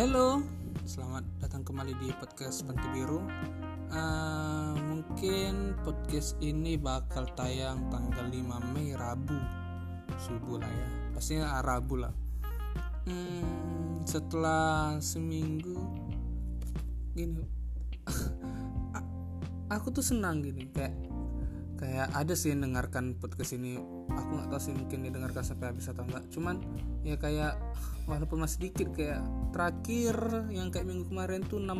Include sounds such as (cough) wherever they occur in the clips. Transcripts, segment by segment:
Halo, selamat datang kembali di podcast Panti Biru. Uh, mungkin podcast ini bakal tayang tanggal 5 Mei Rabu subuh lah ya, pastinya Rabu lah. Hmm, setelah seminggu gini, (laughs) aku tuh senang gini kayak kayak ada sih yang dengarkan podcast ini. Aku nggak tahu sih mungkin didengarkan sampai habis atau enggak cuman ya kayak walaupun masih sedikit kayak terakhir yang kayak minggu kemarin tuh 6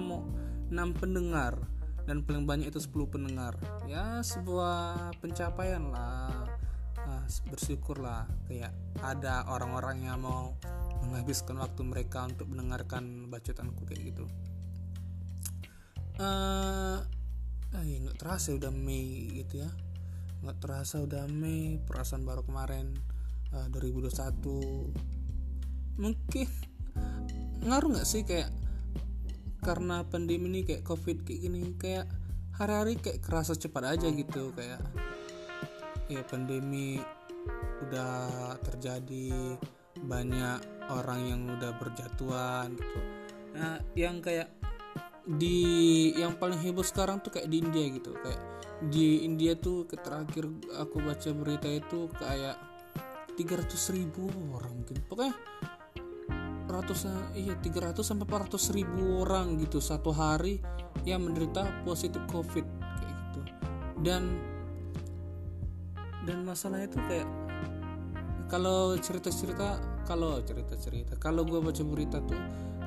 6 pendengar. Dan paling banyak itu 10 pendengar. Ya sebuah pencapaian lah. Nah, bersyukur lah. Kayak ada orang-orang yang mau menghabiskan waktu mereka untuk mendengarkan bacotanku kayak gitu. Uh, eh nggak terasa udah Mei gitu ya nggak terasa udah Mei perasaan baru kemarin uh, 2021 mungkin ngaruh nggak sih kayak karena pandemi ini kayak covid kayak gini kayak hari-hari kayak kerasa cepat aja gitu kayak ya pandemi udah terjadi banyak orang yang udah berjatuhan gitu. Nah yang kayak di yang paling heboh sekarang tuh kayak di India gitu. Kayak di India tuh terakhir aku baca berita itu kayak 300 ribu orang mungkin. Pokoknya ratusan iya 300 sampai 400 ribu orang gitu satu hari yang menderita positif covid kayak gitu. Dan dan masalahnya itu kayak kalau cerita-cerita kalau cerita-cerita kalau gue baca berita tuh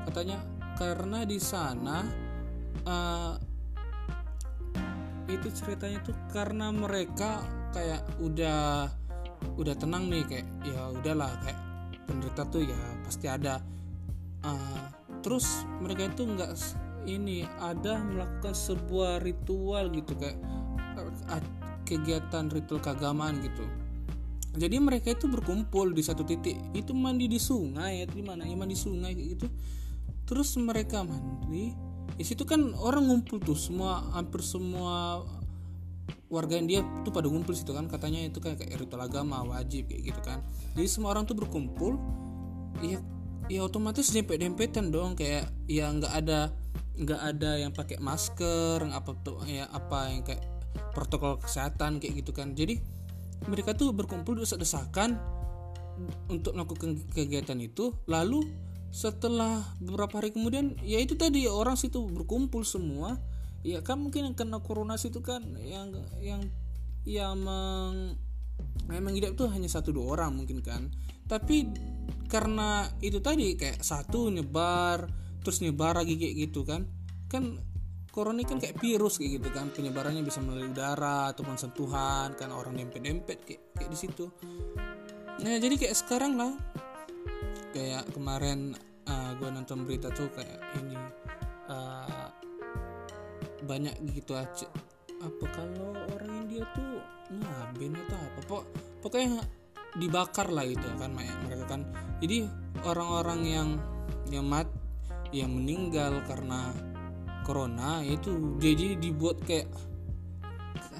katanya karena di sana uh, itu ceritanya tuh karena mereka kayak udah udah tenang nih kayak ya udahlah kayak penderita tuh ya pasti ada. Uh, terus mereka itu nggak ini ada melakukan sebuah ritual gitu kayak uh, kegiatan ritual keagamaan gitu. Jadi mereka itu berkumpul di satu titik itu mandi di sungai ya di mana? Ya mandi sungai gitu. Terus mereka mandi di situ kan orang ngumpul tuh semua hampir semua warga India tuh pada ngumpul situ kan. Katanya itu kayak, kayak ritual agama wajib kayak gitu kan. Jadi semua orang tuh berkumpul ya ya otomatis dempet dempetan dong. Kayak ya nggak ada nggak ada yang pakai masker apa tuh ya apa yang kayak protokol kesehatan kayak gitu kan. Jadi mereka tuh berkumpul desak-desakan untuk melakukan kegiatan itu. Lalu setelah beberapa hari kemudian ya itu tadi orang situ berkumpul semua. Ya kan mungkin yang kena corona situ kan yang yang yang meng, memang hidup tuh hanya satu dua orang mungkin kan. Tapi karena itu tadi kayak satu nyebar terus nyebar lagi kayak gitu kan. Kan corona kan kayak virus kayak gitu kan penyebarannya bisa melalui udara ataupun sentuhan kan orang dempet-dempet kayak kayak di situ. Nah jadi kayak sekarang lah kayak kemarin uh, ah, gue nonton berita tuh kayak ini uh, banyak gitu aja. Apa kalau orang India tuh ngabin atau apa? Pok pokoknya dibakar lah itu kan mereka kan. Jadi orang-orang yang yang mat yang meninggal karena corona itu jadi dibuat kayak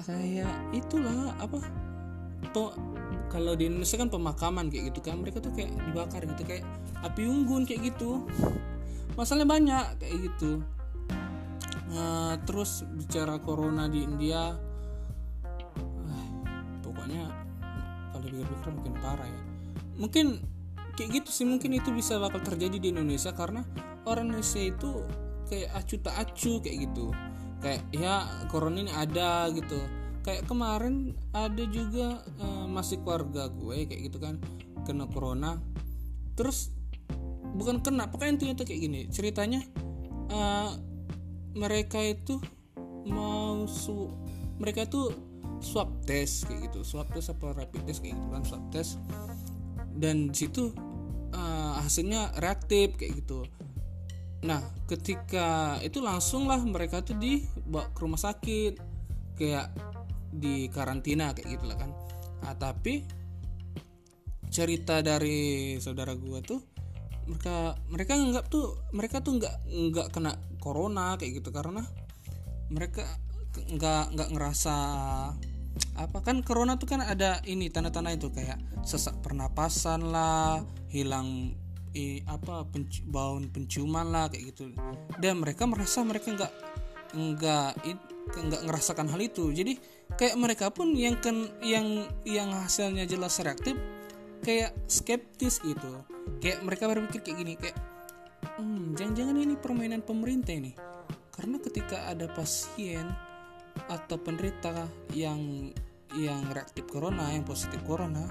kayak itulah apa kalau di Indonesia kan pemakaman kayak gitu kan mereka tuh kayak dibakar gitu kayak api unggun kayak gitu. Masalahnya banyak kayak gitu. Uh, terus bicara corona di India uh, pokoknya kalau pikir-pikir mungkin parah ya. Mungkin kayak gitu sih mungkin itu bisa bakal terjadi di Indonesia karena orang Indonesia itu kayak acu tak acu kayak gitu. Kayak ya corona ini ada gitu kayak kemarin ada juga uh, masih keluarga gue kayak gitu kan kena corona. Terus bukan kena pokoknya intinya tuh kayak gini ceritanya uh, mereka itu mau su mereka itu swab test kayak gitu swab test apa rapid test kayak gitu kan swab test. Dan situ uh, hasilnya reaktif kayak gitu. Nah ketika itu langsung lah mereka tuh dibawa ke rumah sakit kayak di karantina kayak gitu lah kan. Nah, tapi cerita dari saudara gue tuh mereka mereka nggak tuh mereka tuh nggak nggak kena corona kayak gitu. Karena mereka nggak nggak ngerasa apa kan corona tuh kan ada ini tanda-tanda itu. Kayak sesak pernapasan lah hilang eh, apa penci, bauan penciuman lah kayak gitu. Dan mereka merasa mereka nggak nggak nggak ngerasakan hal itu. Jadi kayak mereka pun yang kan yang yang hasilnya jelas reaktif kayak skeptis gitu. Kayak mereka berpikir kayak gini kayak hmm, jangan-jangan ini permainan pemerintah ini. Karena ketika ada pasien atau penderita yang yang reaktif corona yang positif corona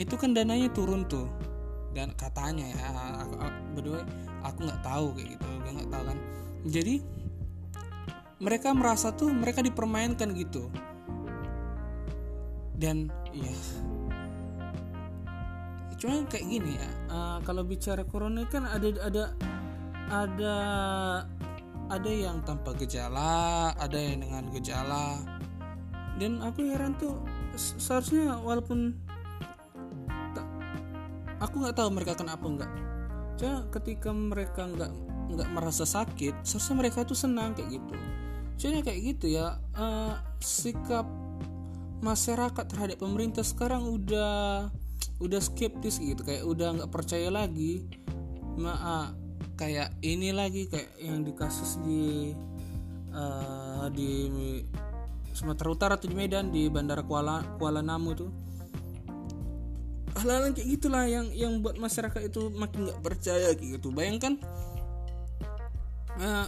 itu kan dananya turun tuh. Dan katanya ya berdua aku nggak tahu kayak gitu nggak tahu kan. Jadi mereka merasa tuh mereka dipermainkan gitu. Dan ya cuma kayak gini ya uh, kalau bicara corona kan ada ada ada ada yang tanpa gejala ada yang dengan gejala. Dan aku heran tuh seharusnya walaupun tak, aku nggak tahu mereka kenapa nggak. Cuma ketika mereka nggak nggak merasa sakit seharusnya mereka tuh senang kayak gitu cuma kayak gitu ya uh, sikap masyarakat terhadap pemerintah sekarang udah udah skeptis gitu kayak udah nggak percaya lagi. Maaf kayak ini lagi kayak yang di kasus di uh, di Sumatera Utara atau di Medan di Bandara Kuala Kuala Namu tuh. Hal-hal kayak gitulah yang yang buat masyarakat itu makin nggak percaya gitu. Bayangkan uh,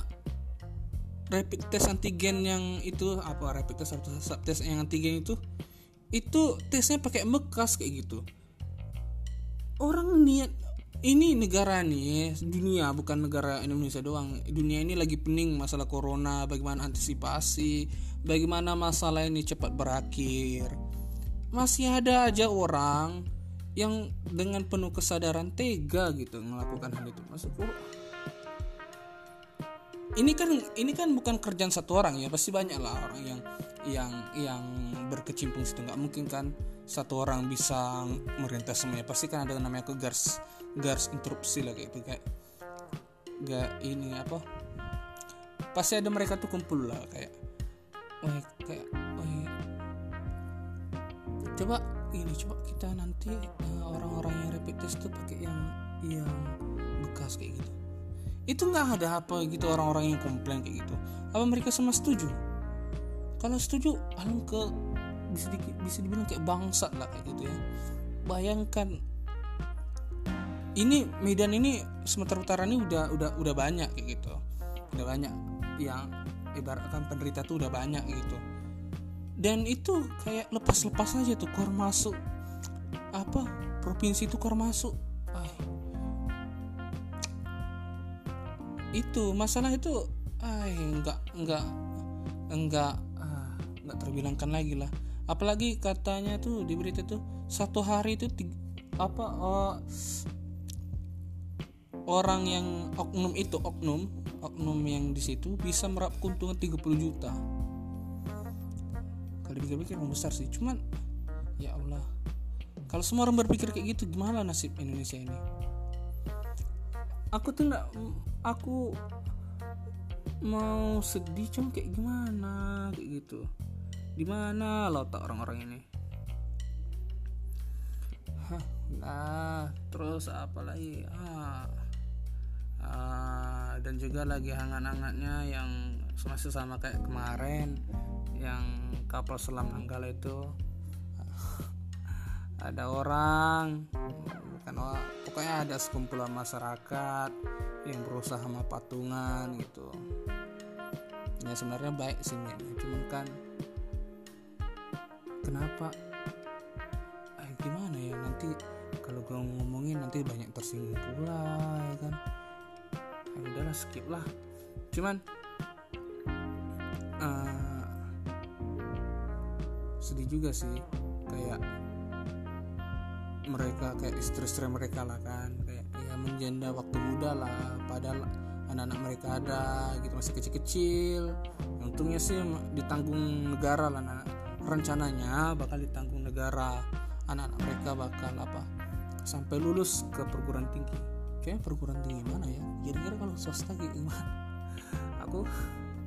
rapid test antigen yang itu apa rapid test atau swab test yang antigen itu itu tesnya pakai bekas kayak gitu. Orang niat ini negara nih dunia bukan negara Indonesia doang. Dunia ini lagi pening masalah corona bagaimana antisipasi bagaimana masalah ini cepat berakhir. Masih ada aja orang yang dengan penuh kesadaran tega gitu melakukan hal itu. Maksudku ini kan ini kan bukan kerjaan satu orang ya pasti banyak lah orang yang yang yang berkecimpung situ. Nggak mungkin kan satu orang bisa merintah semuanya. Pasti kan ada namanya ke garis interupsi lah kayak itu kayak gak ini apa pasti ada mereka tuh kumpul lah kayak oh kayak oh coba ini coba kita nanti eh, orang-orang yang rapid test tuh pakai yang yang bekas kayak gitu itu nggak ada apa gitu orang-orang yang komplain kayak gitu. Apa mereka semua setuju? Kalau setuju alangkah bisa di, bisa dibilang kayak bangsat lah kayak gitu ya. Bayangkan ini Medan ini Sumatera Utara ini udah udah udah banyak kayak gitu. Udah banyak yang ibaratkan penderita tuh udah banyak gitu. Dan itu kayak lepas-lepas aja tuh kor masuk apa provinsi itu kor masuk itu masalah itu ay enggak enggak enggak ah, enggak terbilangkan lagi lah. Apalagi katanya tuh di berita tuh satu hari itu tiga, apa uh, orang yang oknum itu oknum oknum yang di situ bisa merap keuntungan 30 juta. Kalau pikir-pikir besar sih cuman ya Allah. Kalau semua orang berpikir kayak gitu gimana nasib Indonesia ini aku tuh nggak aku mau sedih cuma kayak gimana kayak gitu. Di mana letak orang-orang ini? Nah terus apa lagi? Ah, ah dan juga lagi hangat-hangatnya yang masih sama kayak kemarin yang kapal selam Nanggala itu. Ada orang bukan pokoknya ada sekumpulan masyarakat yang berusaha sama patungan gitu. Ya sebenarnya baik sih cuman kan kenapa? Eh, gimana ya? Nanti kalau gue ngomongin nanti banyak tersinggung pula ya kan? Ya udahlah skip lah. Cuman uh, sedih juga sih. Kayak mereka kayak istri-istri mereka lah kan. Kayak ya menjanda waktu muda lah. Padahal anak-anak mereka ada gitu masih kecil-kecil. Untungnya sih ditanggung negara lah anak rencananya bakal ditanggung negara anak-anak mereka bakal apa sampai lulus ke perguruan tinggi. Kayak perguruan tinggi mana ya? Kira-kira kalau swasta kayak gimana? (laughs) Aku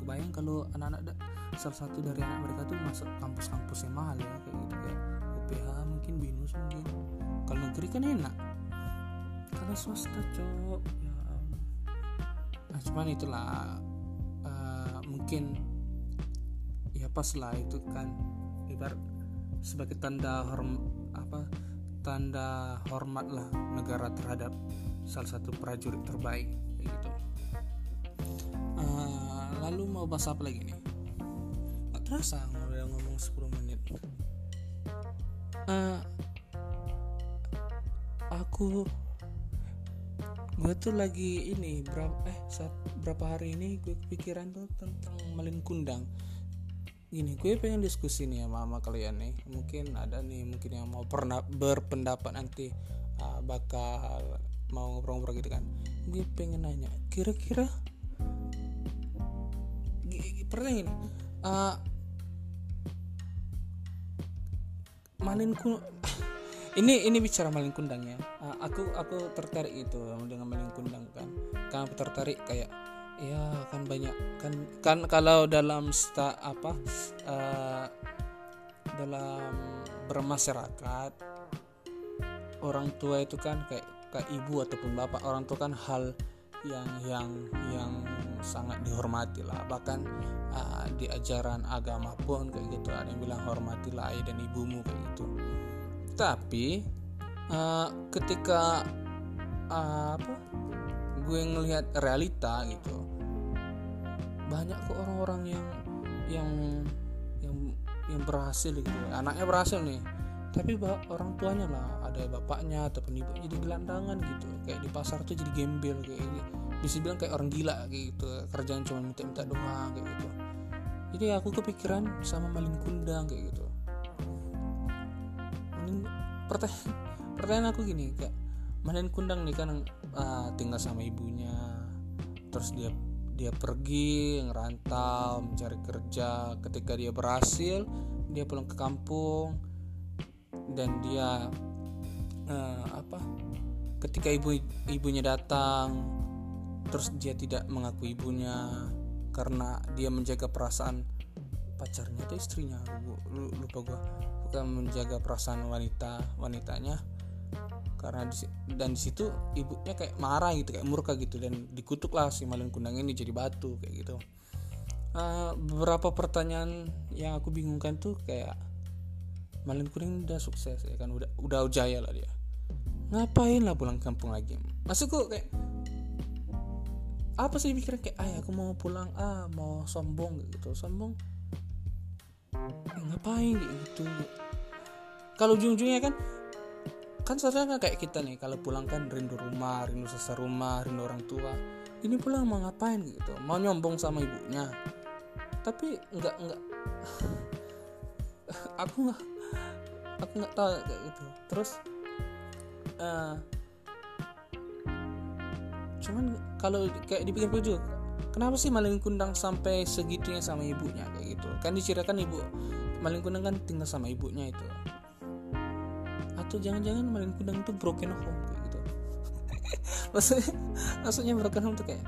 kebayang kalau anak-anak salah satu dari anak mereka tuh masuk kampus-kampus yang mahal ya kayak gitu kayak UPH mungkin binus mungkin negeri kan enak. Kalau swasta cok. Ya nah, cuman itulah uh, mungkin ya pas lah itu kan ibarat sebagai tanda horm apa tanda hormat lah negara terhadap salah satu prajurit terbaik gitu. Uh, lalu mau bahas apa lagi nih? Nggak terasa udah ngomong 10 menit. Uh, aku gue tuh lagi ini berapa eh saat berapa hari ini gue kepikiran tuh tentang malin kundang. Gini gue pengen diskusi nih sama, sama kalian nih. Mungkin ada nih mungkin yang mau pernah berpendapat nanti uh, bakal mau ngobrol-ngobrol gitu kan. Gue pengen nanya kira-kira pernah ini uh, malin kundang ini ini bicara maling kundang ya. Uh, aku aku tertarik itu dengan maling kundang kan. Kan aku tertarik kayak ya kan banyak kan kan kalau dalam sta apa uh, dalam bermasyarakat orang tua itu kan kayak kayak ibu ataupun bapak orang tua kan hal yang yang yang sangat dihormati lah. Bahkan uh, di ajaran agama pun kayak gitu ada yang bilang hormatilah ayah dan ibumu kayak gitu tapi uh, ketika uh, apa gue ngelihat realita gitu banyak kok orang-orang yang yang yang yang berhasil gitu. Anaknya berhasil nih tapi orang tuanya lah ada bapaknya ataupun ibu jadi gelandangan gitu. Kayak di pasar tuh jadi gembel kayak gitu. bisa bilang kayak orang gila gitu. Kerjaan cuma minta-minta doang kayak gitu. Jadi aku kepikiran sama maling kundang kayak gitu pertanyaan pertanyaan aku gini kayak Manen Kundang nih kan uh, tinggal sama ibunya terus dia dia pergi ngerantau mencari kerja. Ketika dia berhasil dia pulang ke kampung dan dia uh, apa ketika ibu ibunya datang terus dia tidak mengaku ibunya karena dia menjaga perasaan pacarnya atau istrinya. Lupa gua. Bukan menjaga perasaan wanita wanitanya. Karena di, dan di situ ibunya kayak marah gitu kayak murka gitu. Dan dikutuk lah si malin kundang ini jadi batu kayak gitu. Uh, beberapa pertanyaan yang aku bingungkan tuh kayak malin kundang udah sukses ya kan? Udah udah jaya lah dia. Ngapain lah pulang kampung lagi? Masuk kayak apa sih pikiran kayak ayah aku mau pulang. Ah mau sombong gitu. Sombong ngapain gitu? Kalau ujung-ujungnya kan kan seharusnya kayak kita nih kalau pulang kan rindu rumah rindu sesar rumah rindu orang tua. Ini pulang mau ngapain gitu? Mau nyombong sama ibunya? Tapi nggak nggak. (sighs) Aku nggak aku nggak tahu kayak gitu. Terus uh, cuman kalau kayak dipikir-pikir juga kenapa sih maling kundang sampai segitunya sama ibunya kayak gitu? Kan diceritakan ibu maling kundang kan tinggal sama ibunya itu. Atau jangan-jangan maling kundang itu broken home kayak gitu. (laughs) Maksudnya maksudnya broken home tuh kayak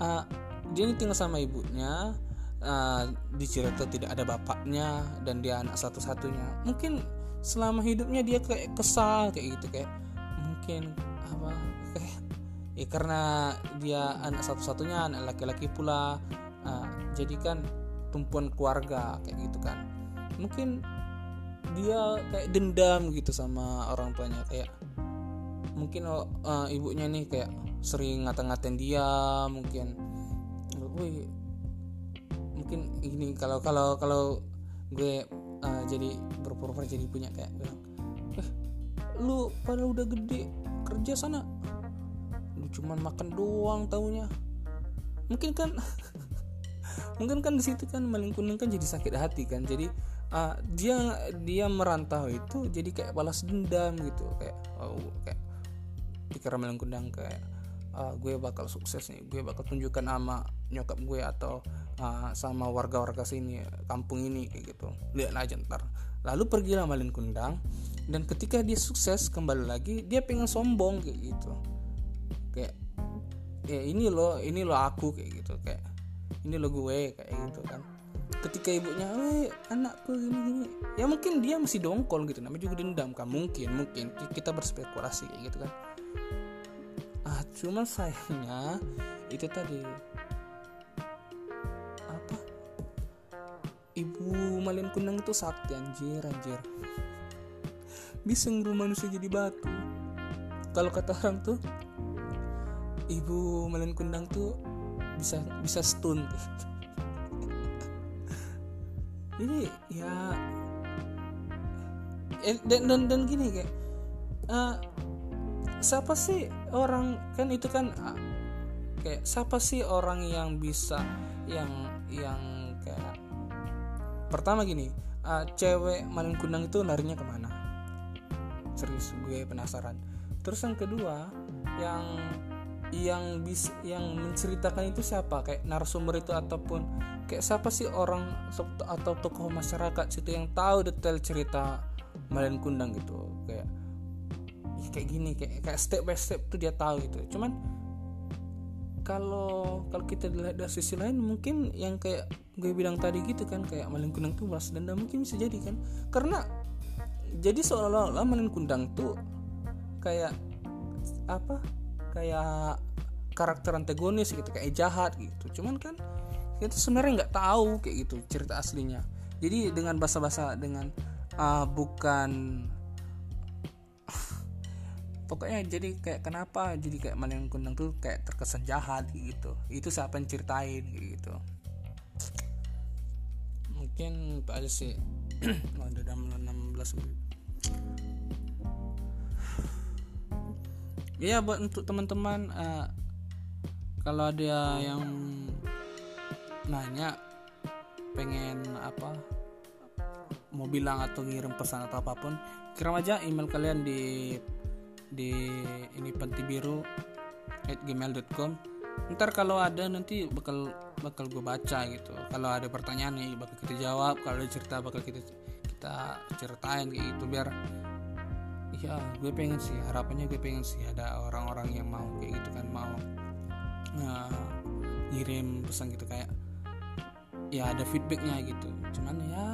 uh, dia ini tinggal sama ibunya uh, dicerita tidak ada bapaknya dan dia anak satu-satunya. Mungkin selama hidupnya dia kayak kesal kayak gitu kayak mungkin apa kayak ya karena dia anak satu-satunya anak laki-laki pula. Uh, jadi kan tumpuan keluarga kayak gitu kan. Mungkin dia kayak dendam gitu sama orang tuanya kayak mungkin uh, ibunya nih kayak sering ngata-ngatain dia mungkin. Wih mungkin ini kalau kalau kalau gue uh, jadi berpura-pura jadi punya kayak bilang eh lu pada udah gede kerja sana cuman makan doang taunya. Mungkin kan (laughs) mungkin kan di situ kan maling kuning kan jadi sakit hati kan. Jadi uh, dia dia merantau itu jadi kayak balas dendam gitu. Kayak oh, kayak dikira maling kundang kayak uh, gue bakal sukses nih gue bakal tunjukkan nama nyokap gue atau uh, sama warga-warga sini kampung ini kayak gitu. Lihat aja ntar. Lalu pergilah malin kundang dan ketika dia sukses kembali lagi dia pengen sombong kayak gitu kayak ya ini loh ini loh aku kayak gitu kayak ini loh gue kayak gitu kan. Ketika ibunya eh anakku gini gini. Ya mungkin dia masih dongkol gitu namanya juga dendam kan mungkin mungkin. Kita berspekulasi kayak gitu kan. Ah cuma sayangnya itu tadi. Apa? Ibu malin kunang itu sakti anjir anjir. Bisa ngubah manusia jadi batu. Kalau kata orang tuh ibu malin kundang tuh bisa bisa stun. Jadi ya. Eh, dan dan, dan gini kayak uh, siapa sih orang kan itu kan uh, kayak siapa sih orang yang bisa yang yang kayak pertama gini uh, cewek malin kundang itu larinya ke mana? Serius gue penasaran. Terus yang kedua yang yang bis yang menceritakan itu siapa? Kayak narasumber itu ataupun kayak siapa sih orang atau tokoh masyarakat situ yang tahu detail cerita Malen Kundang gitu? Kayak ya kayak gini kayak kayak step by step tuh dia tahu gitu. Cuman kalau kalau kita lihat dari sisi lain mungkin yang kayak gue bilang tadi gitu kan kayak Malen Kundang tuh balas dendam mungkin bisa jadi kan? Karena jadi seolah-olah Malen Kundang tuh kayak apa kayak karakter antagonis gitu kayak jahat gitu. Cuman kan kita sebenarnya nggak tahu kayak gitu cerita aslinya. Jadi dengan bahasa-bahasa dengan uh, bukan (sighs) pokoknya jadi kayak kenapa jadi kayak yang kundang tuh kayak terkesan jahat gitu. Itu siapa yang ceritain gitu. Mungkin itu aja sih. (clears throat) Udah dalam 16 menit ya buat untuk teman-teman uh, kalau ada yang nanya pengen apa mau bilang atau ngirim pesan atau apa pun kirim aja email kalian di di ini penti biru at gmail.com ntar kalau ada nanti bakal bakal gue baca gitu. Kalau ada pertanyaan nih bakal kita jawab. Kalau ada cerita bakal kita kita ceritain gitu biar ya gue pengen sih harapannya gue pengen sih ada orang-orang yang mau kayak gitu kan mau uh, ngirim pesan gitu kayak ya ada feedbacknya gitu. Cuman ya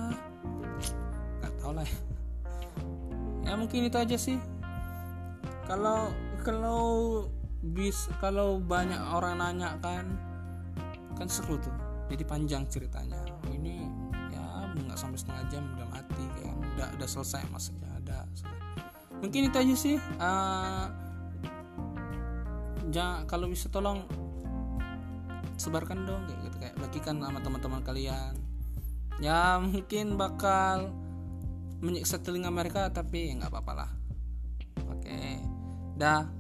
nggak tau lah. Ya mungkin itu aja sih. Kalau kalau bis kalau banyak orang nanya kan kan seru tuh. Jadi panjang ceritanya. Ini ya nggak sampai setengah jam udah mati kan. Udah udah selesai maksudnya ada selesai mungkin itu aja sih uh, jangan kalau bisa tolong sebarkan dong kayak gitu kayak bagikan sama teman-teman kalian. Ya mungkin bakal menyiksa telinga mereka tapi nggak apa-apa lah. Oke dah